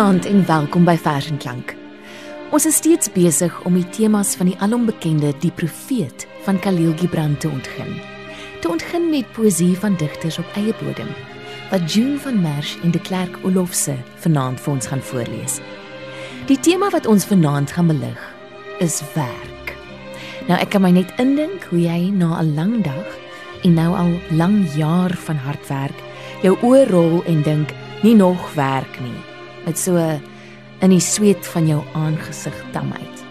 Goeienaand en welkom by Vers en Klank. Ons is steeds besig om die temas van die alombekende Die Profeet van Khalil Gibran te ontgin. Te ontgin met poësie van digters op eie bodem wat June van Merch en De Klerk Olofse vanaand vir ons gaan voorlees. Die tema wat ons vanaand gaan belig is werk. Nou ek kan my net indink hoe jy na 'n lang dag en nou al lang jaar van hard werk jou oë rol en dink nie nog werk nie met so in die sweet van jou aangesig tam uit.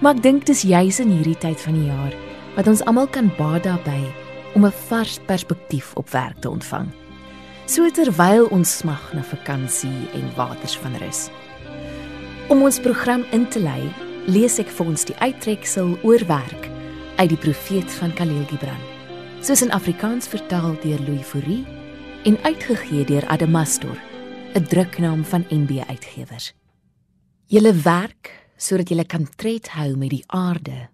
Maar ek dink dis juis in hierdie tyd van die jaar wat ons almal kan baat daarbey om 'n vars perspektief op werk te ontvang. So terwyl ons smag na vakansie en waters van rus. Om ons program in te lei, lees ek vir ons die uittreksel oor werk uit die profeet van Khalil Gibran. Soos in Afrikaans vertaal deur Louis Fourie en uitgegee deur Adamastor 'n druknaam van NB Uitgewers. Julle werk sodat julle kan tred hou met die aarde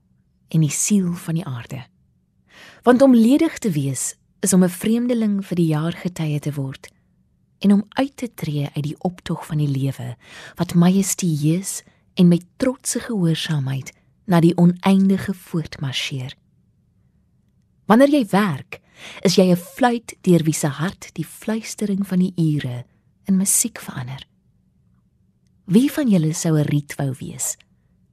en die siel van die aarde. Want om ledig te wees is om 'n vreemdeling vir die jaargetye te word en om uit te tree uit die optog van die lewe wat majestueus en met trotse gehoorsaamheid na die oneindige voortmarseer. Wanneer jy werk, is jy 'n fluit deur wie se hart die fluistering van die ure in musiek verander. Wie van julle sou 'n riet wou wees?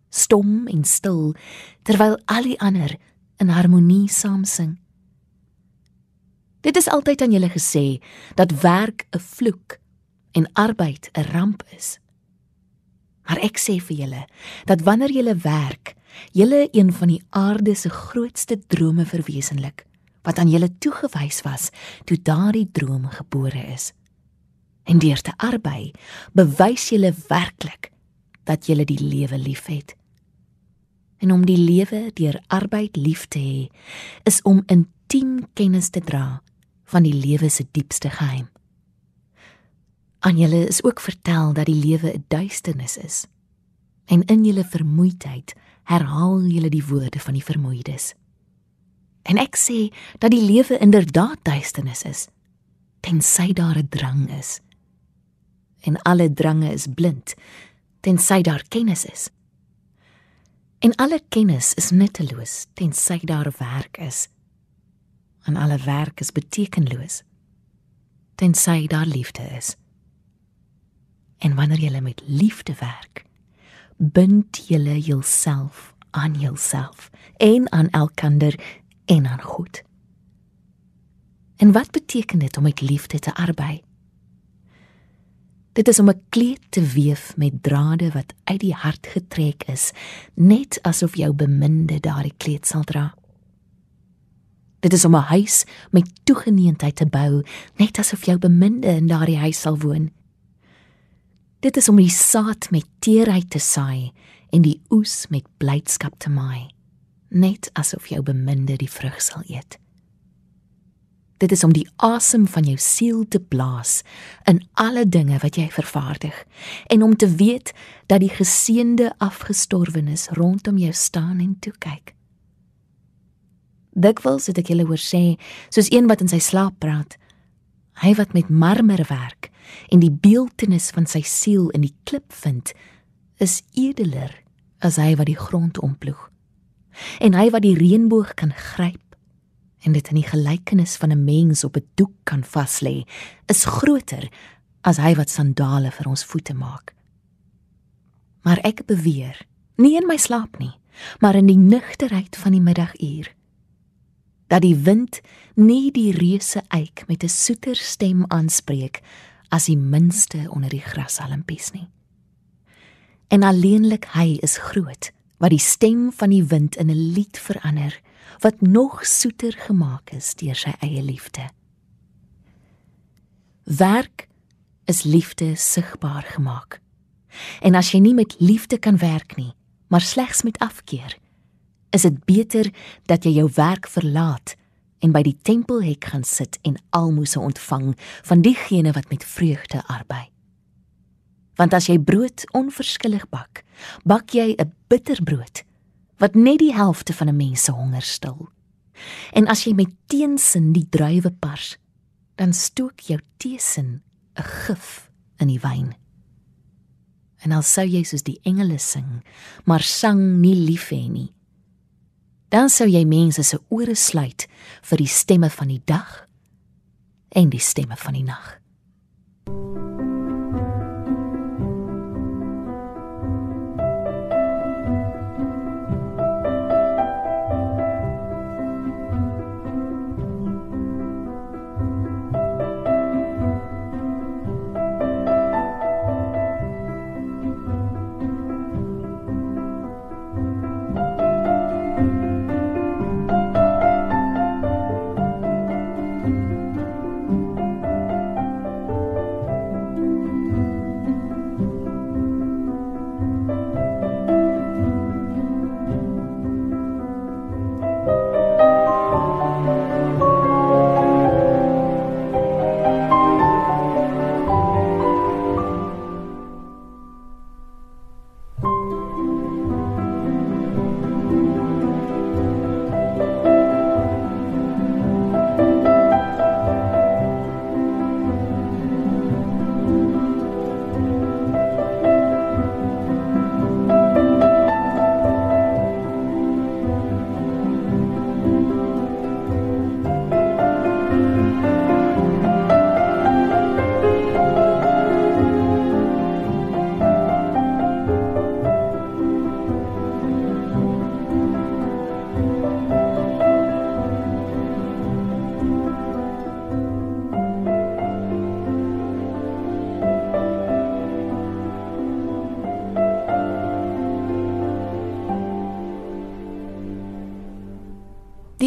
Stom en stil terwyl al die ander in harmonie saam sing. Dit is altyd aan julle gesê dat werk 'n vloek en arbeid 'n ramp is. Maar ek sê vir julle dat wanneer julle werk, julle een van die aarde se grootste drome verwesenlik wat aan julle toegewys was toe daardie droom gebore is. En deur te arbei, bewys jy werklik dat jy die lewe liefhet. En om die lewe deur arbeid lief te hê, is om intiem kennis te dra van die lewe se diepste geheim. Aan julle is ook vertel dat die lewe 'n duisternis is. En in julle vermoeidheid herhaal julle die woorde van die vermoeides. En ek sê dat die lewe inderdaad duisternis is, tensy daar 'n drang is en alle drange is blind tensy daar kennis is. En alle kennis is nutteloos tensy daar werk is. En alle werk is betekenloos tensy daar liefde is. En wanneer jy met liefde werk, bind jy jouself aan jouself en aan elkander en aan God. En wat beteken dit om met liefde te arbei? Dit is om 'n kleed te weef met drade wat uit die hart getrek is, net asof jou beminde daardie kleed sal dra. Dit is om 'n huis met toegeneentheid te bou, net asof jou beminde in daardie huis sal woon. Dit is om die saad met teerheid te saai en die oes met blydskap te maai, net asof jou beminde die vrug sal eet. Dit is om die asem van jou siel te blaas in alle dinge wat jy vervaardig en om te weet dat die geseënde afgestorwenes rondom jou staan en toe kyk. Dikwels het ek julle hoor sê, soos een wat in sy slaap praat, hy wat met marmer werk en die beeltenis van sy siel in die klip vind, is edeler as hy wat die grond omploeg. En hy wat die reënboog kan gryp en dit in die gelykenis van 'n mens op 'n doek kan vas lê, is groter as hy wat sandale vir ons voete maak. Maar ek beweer, nie in my slaap nie, maar in die nugterheid van die middaguur, dat die wind nie die reuse eik met 'n soeter stem aanspreek as die minste onder die grashalmpies nie. En alleenlik hy is groot wat die stem van die wind in 'n lied verander wat nog soeter gemaak is deur sy eie liefde. Werk is liefde sigbaar gemaak. En as jy nie met liefde kan werk nie, maar slegs met afkeer, is dit beter dat jy jou werk verlaat en by die tempelhek gaan sit en almoses ontvang van diegene wat met vreugde arbei. Want as jy brood onverskillig bak, bak jy 'n bitterbrood wat net die helfte van 'n mens se honger stil. En as jy met teensin die druiwe pars, dan stook jou teesin 'n gif in die wyn. en al sou jy soos die engele sing, maar sang nie lief hê nie. Dan sou jy mense se ore sluit vir die stemme van die dag en die stemme van die nag.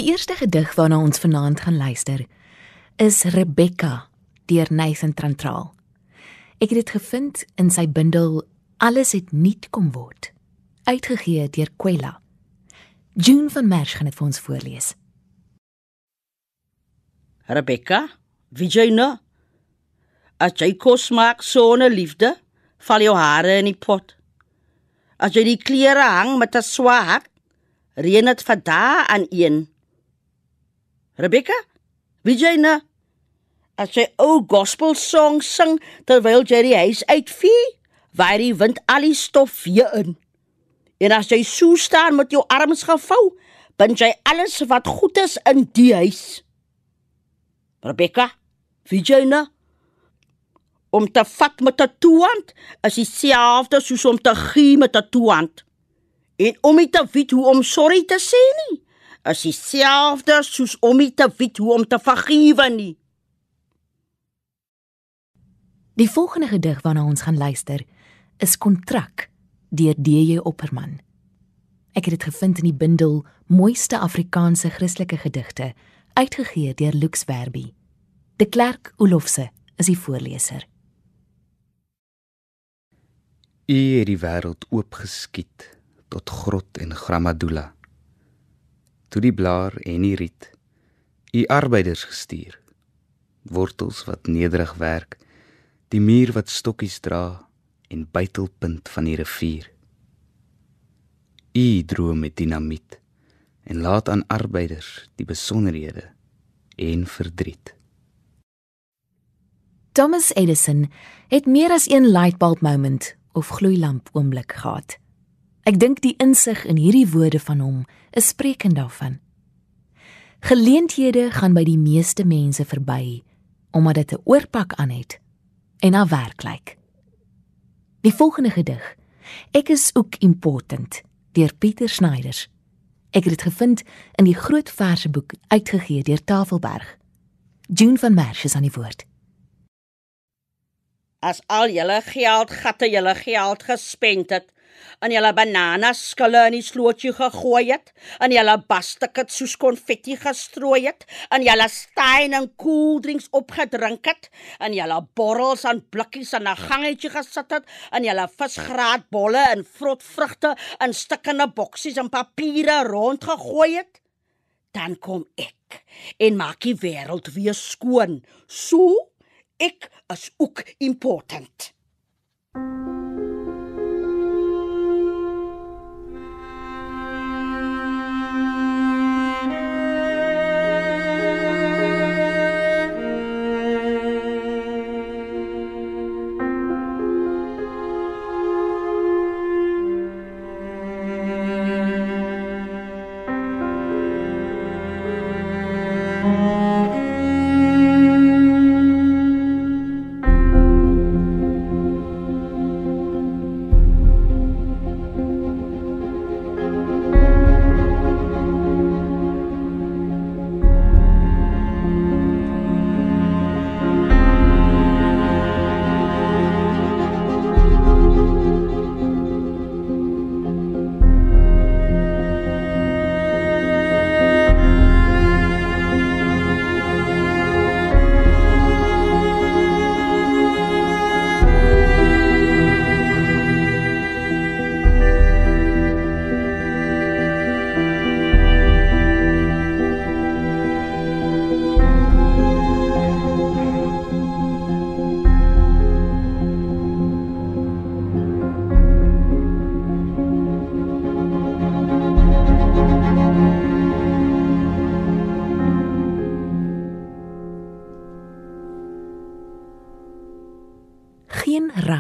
Die eerste gedig waarna ons vanaand gaan luister is Rebecca deur Nathan Trantraal. Ek het dit gevind in sy bundel Alles het nuut kom word, uitgegee deur Kwela. June van Merch gaan dit vir ons voorlees. Rebecca, wie jy nou? As jy kos maak sonder liefde, val jou hare in die pot. As jy die klere hang met 'n swaak, reën dit vir dae aan een. Rebecca, wie jy nou? As jy ou gospel songs sing terwyl jy die huis uitvee, waai die wind al die stof weer in. En as jy so staan met jou arms gevou, bind jy alles wat goed is in die huis. Rebecca, wie jy nou? Om te vat met 'n toehand is dieselfde soos om te gee met 'n toehand. En om nie te weet hoe om sorry te sê nie is dieselfde soos om nie te weet hoe om te vergewe nie. Die volgende gedig waarna ons gaan luister is Kontrak deur DJ Opperman. Ek het dit gevind in die bundel Mooiste Afrikaanse Christelike Gedigte, uitgegee deur Lux Werby. De Klerk Olofse is die voorleser. U het die wêreld oopgeskiet tot grot en grammadula toe die blaar en die riet u arbeiders gestuur wortels wat nederig werk die muur wat stokkies dra en buitelpunt van die rivier. U droom met dinamiet en laat aan arbeiders die besonderhede en verdriet. Thomas Edison het meer as een lightbulb moment of gloeilamp oomblik gehad Ek dink die insig in hierdie woorde van hom is sprekend daarvan. Geleenthede gaan by die meeste mense verby omdat dit 'n oorpak aan het en na werk lyk. Die volgende gedig, Ek is ook important deur Pieter Snyders. Ek het dit gevind in die groot verseboek uitgegee deur Tafelberg. June van Merch is aan die woord. As al julle geld gatte julle geld gespend het, en julle bananaskille in die slootjie gegooi het, en julle bastiket soos konfetti gestrooi het, en julle stein en koeldrinks opgedrink het, en julle borrels en blikkies in 'n gangetjie gesit het, en julle visgraatbolle en vrotvrugte in stikkende boksies en papiere rondgegooi het, dan kom ek en maak die wêreld weer skoon. So ek is ook important.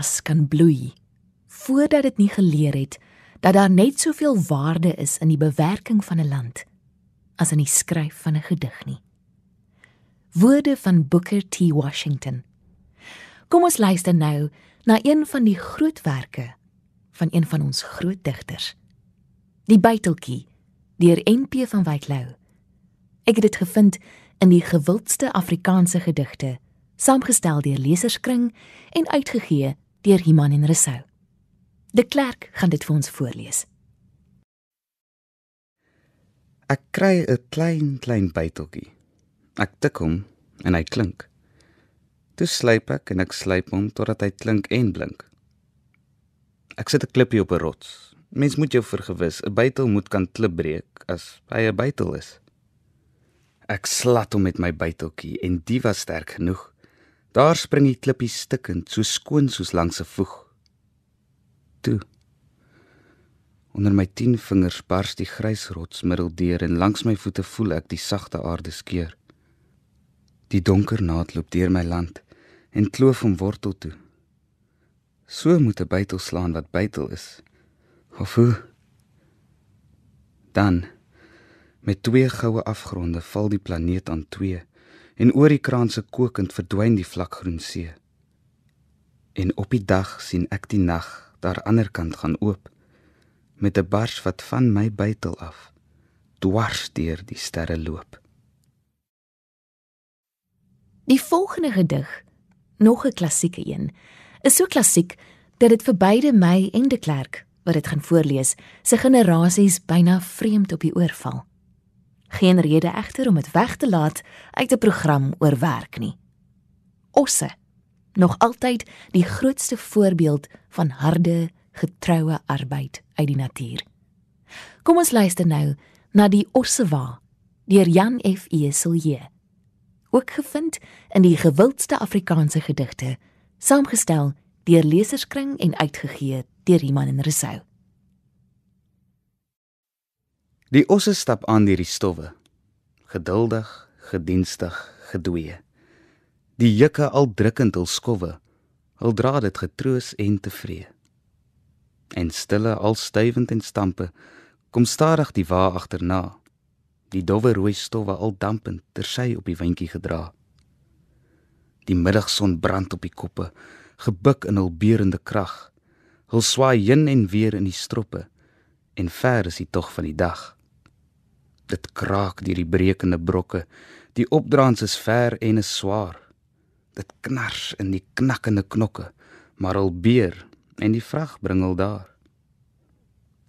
Geen ras kan bloei voordat dit nie geleer het dat daar net soveel waarde is in die bewerking van 'n land as in die skryf van 'n gedig nie. Woorde van Booker T. Washington. Kom ons luister nou na een van die grootwerke van een van ons groot digters. Die Byteltjie deur NP van Wyk Lou. Ek het dit gevind in die gewildste Afrikaanse gedigte, saamgestel deur Leserskring en uitgegee deur Iman en Resou. De Klerk gaan dit vir ons voorlees. Ek kry 'n klein klein byteltjie. Ek tik hom en hy klink. Toe slyp ek en ek slyp hom totdat hy klink en blink. Ek sit 'n klippie op 'n rots. Mens moet jou vergewis, 'n bytel moet kan klip breek as hy 'n bytel is. Ek slat hom met my byteltjie en die was sterk genoeg. Daar spring die klippie stikkend, so skoon soos langs 'n voeg. Toe. Onder my 10 vingers bars die grys rots middeldeur en langs my voete voel ek die sagte aarde skeur. Die donker naad loop deur my land en kloof van wortel toe. So moet 'n bytel slaan wat bytel is. Of hoe? Dan met twee goue afgronde val die planeet aan twee en oor die kraanse kokend verdwyn die vlakgroen see. En op die dag sien ek die nag daar ander kant gaan oop met 'n bars wat van my bytel af dwars deur die sterre loop. Die volgende gedig, nog 'n klassieke een, is so klassiek dat dit vir beide my en de Klerk wat dit gaan voorlees, se generasies byna vreemd op die oor val. Geen rede egter om dit weg te laat uit 'n program oor werk nie. Osse, nog altyd die grootste voorbeeld van harde, getroue arbeid uit die natuur. Kom ons luister nou na die Ossewa deur Jan F. Eselje. Ook gevind in die gewildste Afrikaanse gedigte, saamgestel deur Leserskring en uitgegee deur Iman en Resou. Die osse stap aan deur die stowwe, geduldig, gedienstig, gedwee. Die jukke al drukkend hul skowwe, hul dra dit getroos en tevree. En stille al stywend en stampe, kom stadig die wa agterna. Die dowwe rooi stowwe al dampend tersy op die windjie gedra. Die middagson brand op die koppe, gebuk in hul beurende krag. Hul swaai heen en weer in die stroppe en ver is die tog van die dag. Dit kraak deur die brekende brokke. Die opdraans is ver en is swaar. Dit knars in die knakkende knokke, maar hul beer en die vrag bring hul daar.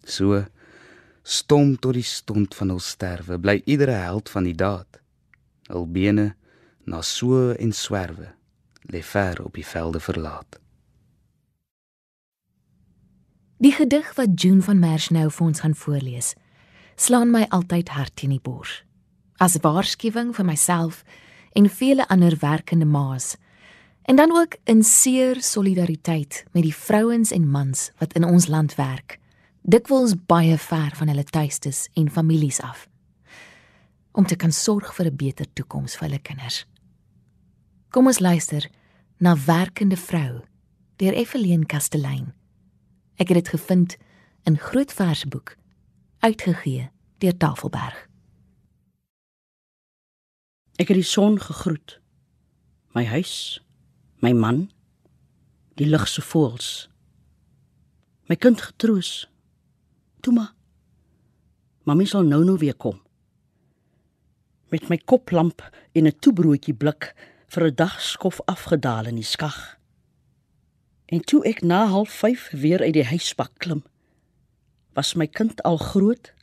So stom tot die stond van hul sterwe, bly iedere held van die daad. Hul bene na so en swerwe, lê ver op die velde verlaat. Die gedig wat June van Merch nou vir ons gaan voorlees, slaan my altyd hart teen die bors. As waarskuwing vir myself en vele ander werkende ma's. En dan ook in seer solidariteit met die vrouens en mans wat in ons land werk, dikwels baie ver van hulle tuistes en families af. Om te kan sorg vir 'n beter toekoms vir hulle kinders. Kom ons luister na werkende vrou deur Evelien Kastelein. Ek het dit gevind in Groot Versboek uitgegee deur Tafelberg. Ek het die son gegroet. My huis, my man, die ligse voëls. My kind getroos. Toe maar. Mamy sal nou nou weer kom. Met my koplamp en 'n toebroodjie blik vir 'n dag skof afgedaal in die skag. En toe ek na 05:30 weer uit die huispak klim, was my kind al groot.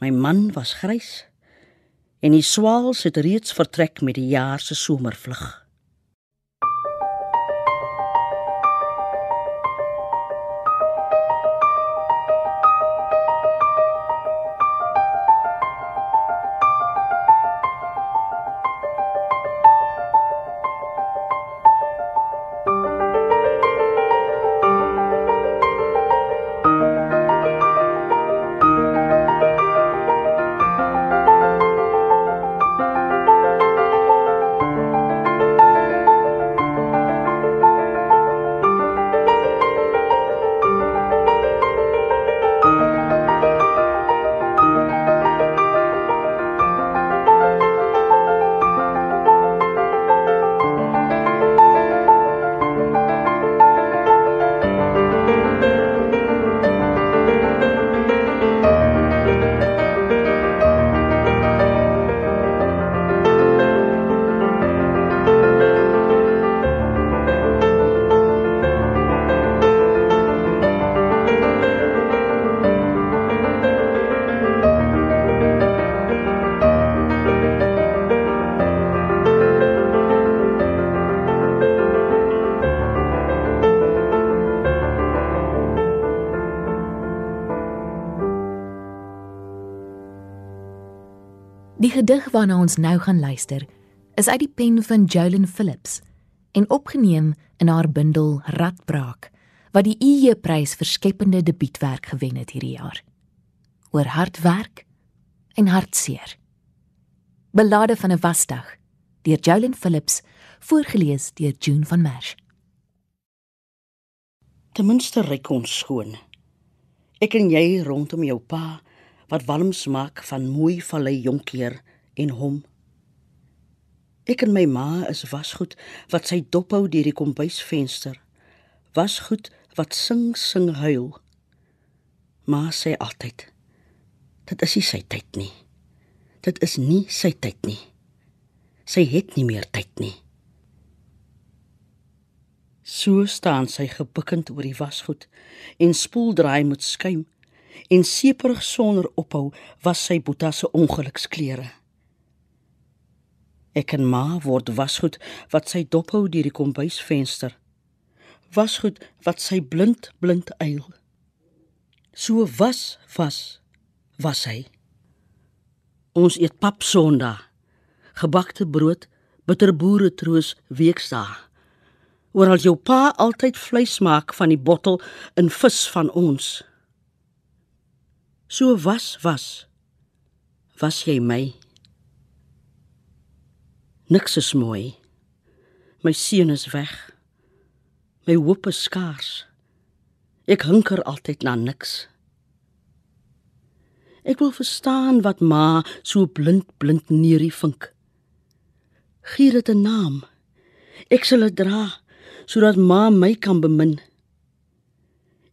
My man was grys. En die swaals het reeds vertrek met die jaar se somervlug. Gedig waarna ons nou gaan luister, is uit die pen van Jolyn Phillips en opgeneem in haar bundel Radbraak wat die IE-prys vir skepende debuutwerk gewen het hierdie jaar. Oor hard werk en hartseer. Belade van 'n wasdag deur Jolyn Phillips voorgeles deur June van Merch. Ten minste ryk ons skoon. Ek en jy rondom jou pa wat walms maak van mooi vallei jonkeer en hom. Ek en my ma is wasgoed wat sy dophou deur die kombuisvenster. Wasgoed wat sing sing huil. Ma sê altyd: Dit is nie sy tyd nie. Dit is nie sy tyd nie. Sy het nie meer tyd nie. So staan sy gebukkend oor die wasgoed en spoel draai met skuim en seperig sonder ophou was sy boeta se ongeluksklere. Ek en ma word wasgoed wat sy dophou deur die kombuisvenster. Wasgoed wat sy blind blind eil. So was was was hy. Ons eet pap Sondag, gebakte brood, bitterboere troos weksdae. Oral jou pa altyd vleis maak van die bottel in vis van ons. So was was was jy my. Niks is mooi. My seun is weg. My hoop is skaars. Ek hunker altyd na niks. Ek wil verstaan wat ma so blind blind neerie vink. Gee dit 'n naam. Ek sal dit dra sodat ma my kan bemin.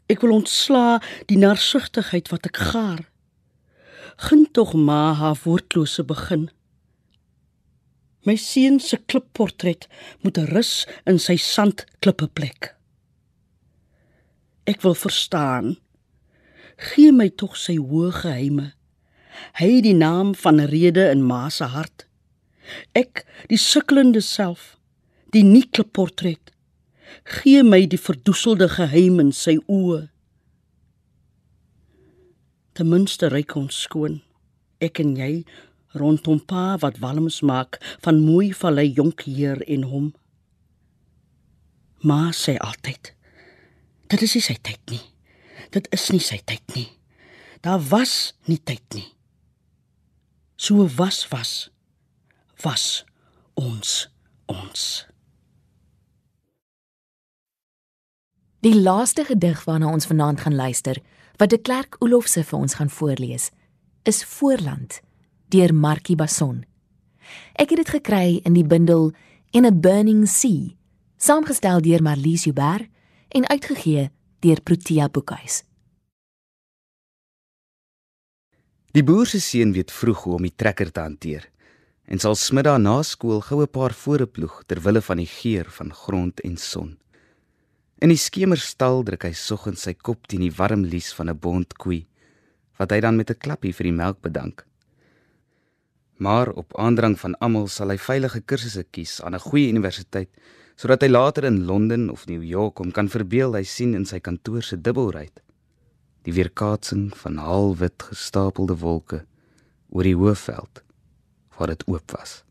Ek wil ontsla die narsugtigheid wat ek gaar. Gun tog ma haar woordlose begin. My seun se klipportret moet rus in sy sandklippe plek. Ek wil verstaan gee my tog sy hoë geheime. Hy het die naam van rede in ma se hart. Ek, die sukkelende self, die nikle portret. Gee my die verdoeselde geheim in sy oë. Ten minste ryk ons skoon, ek en jy rondom pa wat walms maak van mooi vallei jonk heer en hom. Ma sê altyd: Dit is nie sy tyd nie dit is nie sy tyd nie. Daar was nie tyd nie. So was was was ons ons. Die laaste gedig waarna ons vanaand gaan luister, wat de Klerk Olofse vir ons gaan voorlees, is Voorland deur Markie Bason. Ek het dit gekry in die bundel In a Burning Sea, saamgestel deur Marlies Joubert en uitgegee deur Protea Boekhuis. Die boer se seun weet vroeg hoe om die trekker te hanteer en sal smiddag na skool goue paar vooreploeg ter wille van die geur van grond en son. In die skemerstal druk hy soggens sy kop teen die warm lies van 'n bond koei wat hy dan met 'n klappie vir die melk bedank. Maar op aandrang van almal sal hy veilige kursusse kies aan 'n goeie universiteit sodat hy later in Londen of New York hom kan verbeel hy sien in sy kantoor se dubbelruit die weerkaatsing van halwit gestapelde wolke oor die hoofveld waar dit oop was.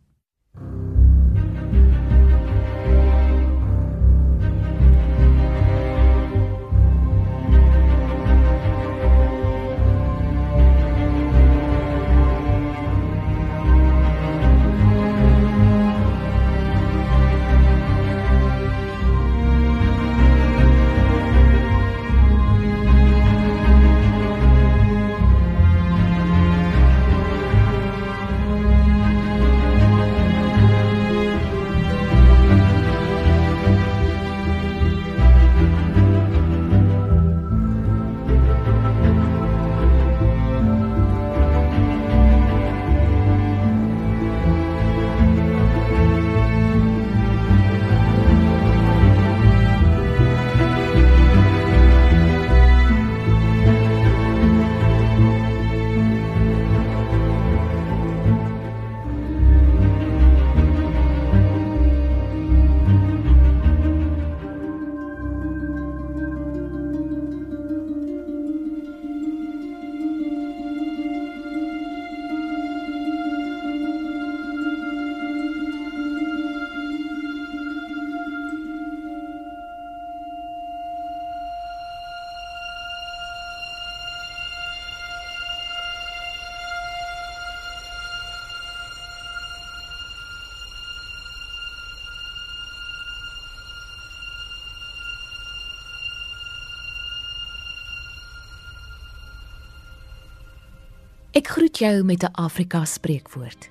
Ek groet jou met 'n Afrika spreekwoord.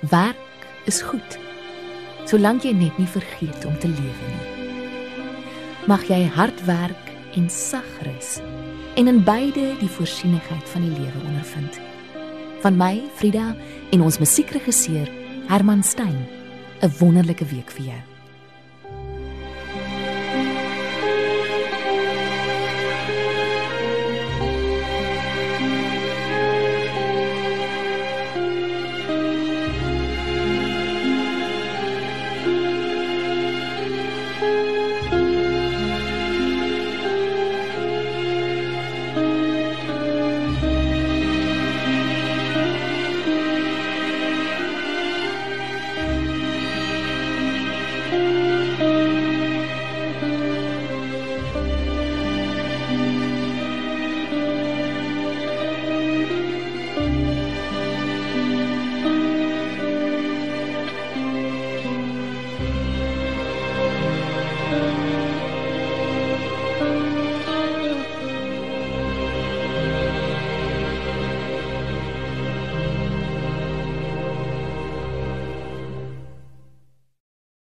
Werk is goed. Solank jy net nie vergeet om te lewe nie. Mag jy hard werk en sag rus en in beide die voorsienigheid van die lewe ondervind. Van my, Frida, en ons musiekregisseur Herman Stein. 'n Wonderlike week vir jou.